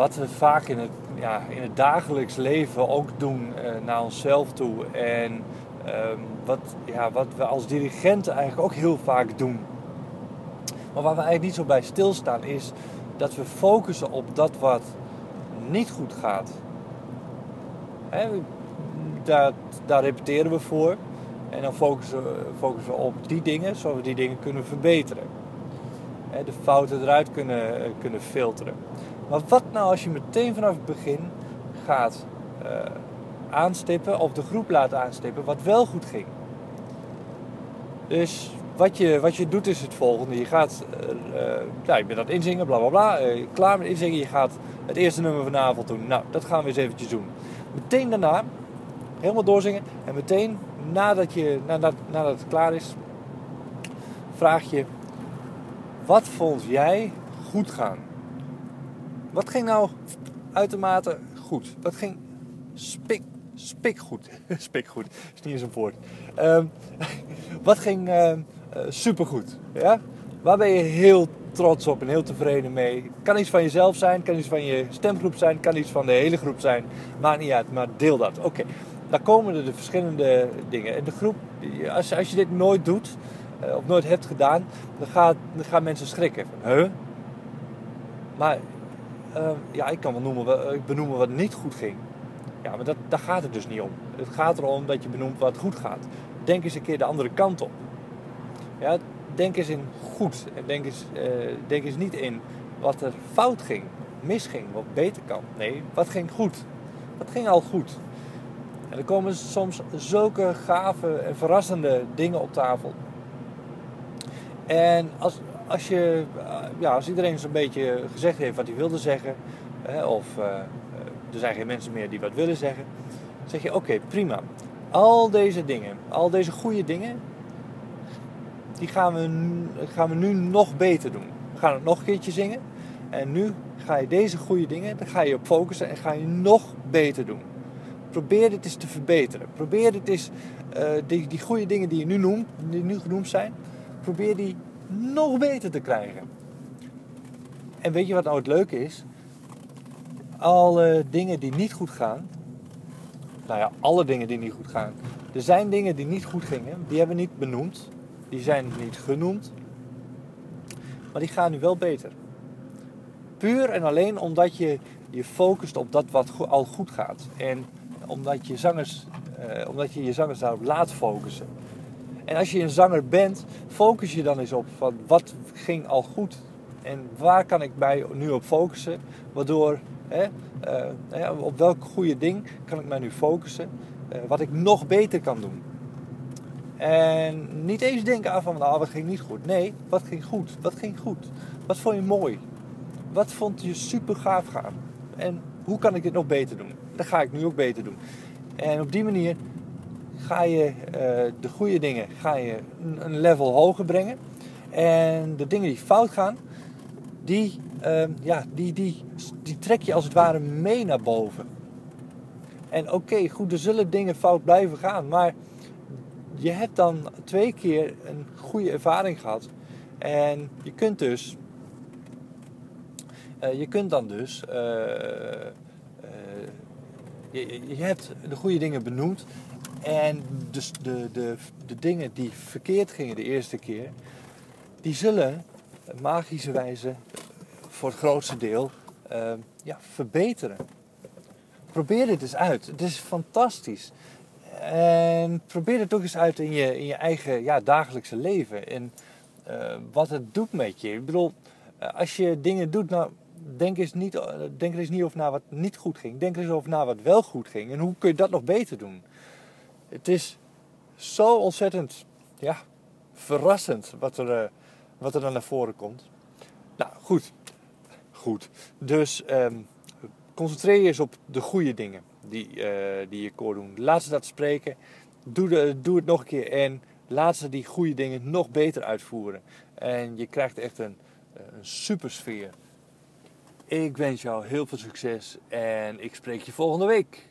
wat we vaak in het, ja, in het dagelijks leven ook doen uh, naar onszelf toe. En ehm, wat, ja, wat we als dirigenten eigenlijk ook heel vaak doen. Maar waar we eigenlijk niet zo bij stilstaan is dat we focussen op dat wat niet goed gaat. Daar, daar repeteren we voor. En dan focussen, focussen we op die dingen, zodat we die dingen kunnen verbeteren. De fouten eruit kunnen, kunnen filteren. Maar wat nou als je meteen vanaf het begin gaat uh, aanstippen, of de groep laat aanstippen, wat wel goed ging? Dus wat je, wat je doet is het volgende. Je gaat, uh, uh, je bent aan het inzingen, bla bla bla. Klaar met inzingen, je gaat het eerste nummer van de avond doen. Nou, dat gaan we eens eventjes doen. Meteen daarna, helemaal doorzingen. En meteen nadat, je, nadat, nadat het klaar is, vraag je... Wat vond jij goed gaan? Wat ging nou uitermate goed? Wat ging spik, spikgoed? spikgoed, is niet eens een woord. Um, wat ging uh, supergoed? Ja? Waar ben je heel trots op en heel tevreden mee? Kan iets van jezelf zijn, kan iets van je stemgroep zijn, kan iets van de hele groep zijn. Maakt niet uit, maar deel dat. Oké, dan komen er de verschillende dingen. En de groep, als, als je dit nooit doet, uh, of nooit hebt gedaan, dan, gaat, dan gaan mensen schrikken. Huh? Maar uh, ja, ik kan wel noemen, ik benoemen wat niet goed ging. Ja, maar dat, daar gaat het dus niet om. Het gaat erom dat je benoemt wat goed gaat. Denk eens een keer de andere kant op. Ja, denk eens in goed. En denk eens, uh, denk eens niet in wat er fout ging, misging, wat beter kan. Nee, wat ging goed? Wat ging al goed? En er komen soms zulke gave en verrassende dingen op tafel. En als, als, je, ja, als iedereen zo'n beetje gezegd heeft wat hij wilde zeggen, hè, of uh, er zijn geen mensen meer die wat willen zeggen, zeg je oké, prima. Al deze dingen, al deze goede dingen, die gaan we, gaan we nu nog beter doen. We gaan het nog een keertje zingen. En nu ga je deze goede dingen, daar ga je op focussen en ga je nog beter doen. Probeer dit eens te verbeteren. Probeer dit eens, die, die goede dingen die je nu noemt, die nu genoemd zijn, probeer die nog beter te krijgen. En weet je wat nou het leuke is? Alle dingen die niet goed gaan, nou ja, alle dingen die niet goed gaan. Er zijn dingen die niet goed gingen, die hebben we niet benoemd, die zijn niet genoemd, maar die gaan nu wel beter. Puur en alleen omdat je je focust op dat wat al goed gaat. En omdat je, zangers, eh, omdat je je zangers daarop laat focussen. En als je een zanger bent, focus je dan eens op van wat ging al goed en waar kan ik mij nu op focussen, waardoor hè, uh, op welk goede ding kan ik mij nu focussen, uh, wat ik nog beter kan doen. En niet eens denken aan van nou, wat ging niet goed. Nee, wat ging goed? Wat ging goed? Wat vond je mooi? Wat vond je super gaaf gaan? En hoe kan ik dit nog beter doen? Dat ga ik nu ook beter doen. En op die manier ga je uh, de goede dingen ga je een level hoger brengen. En de dingen die fout gaan, die, uh, ja, die, die, die trek je als het ware mee naar boven. En oké, goed, er zullen dingen fout blijven gaan. Maar je hebt dan twee keer een goede ervaring gehad. En je kunt dus. Uh, je kunt dan dus. Je, je, hebt de goede dingen benoemd. En dus de, de, de dingen die verkeerd gingen de eerste keer, die zullen magische wijze voor het grootste deel uh, ja, verbeteren. Probeer dit eens uit. Het is fantastisch. En probeer het toch eens uit in je, in je eigen ja, dagelijkse leven. En uh, wat het doet met je. Ik bedoel, als je dingen doet, nou, denk, eens niet, denk er eens niet over na wat niet goed ging. Denk er eens over na wat wel goed ging. En hoe kun je dat nog beter doen? Het is zo ontzettend ja, verrassend wat er, uh, wat er dan naar voren komt. Nou, goed. Goed. Dus um, concentreer je eens op de goede dingen die, uh, die je koor doen. Laat ze dat spreken. Doe, de, doe het nog een keer en laat ze die goede dingen nog beter uitvoeren. En je krijgt echt een, een super sfeer. Ik wens jou heel veel succes en ik spreek je volgende week.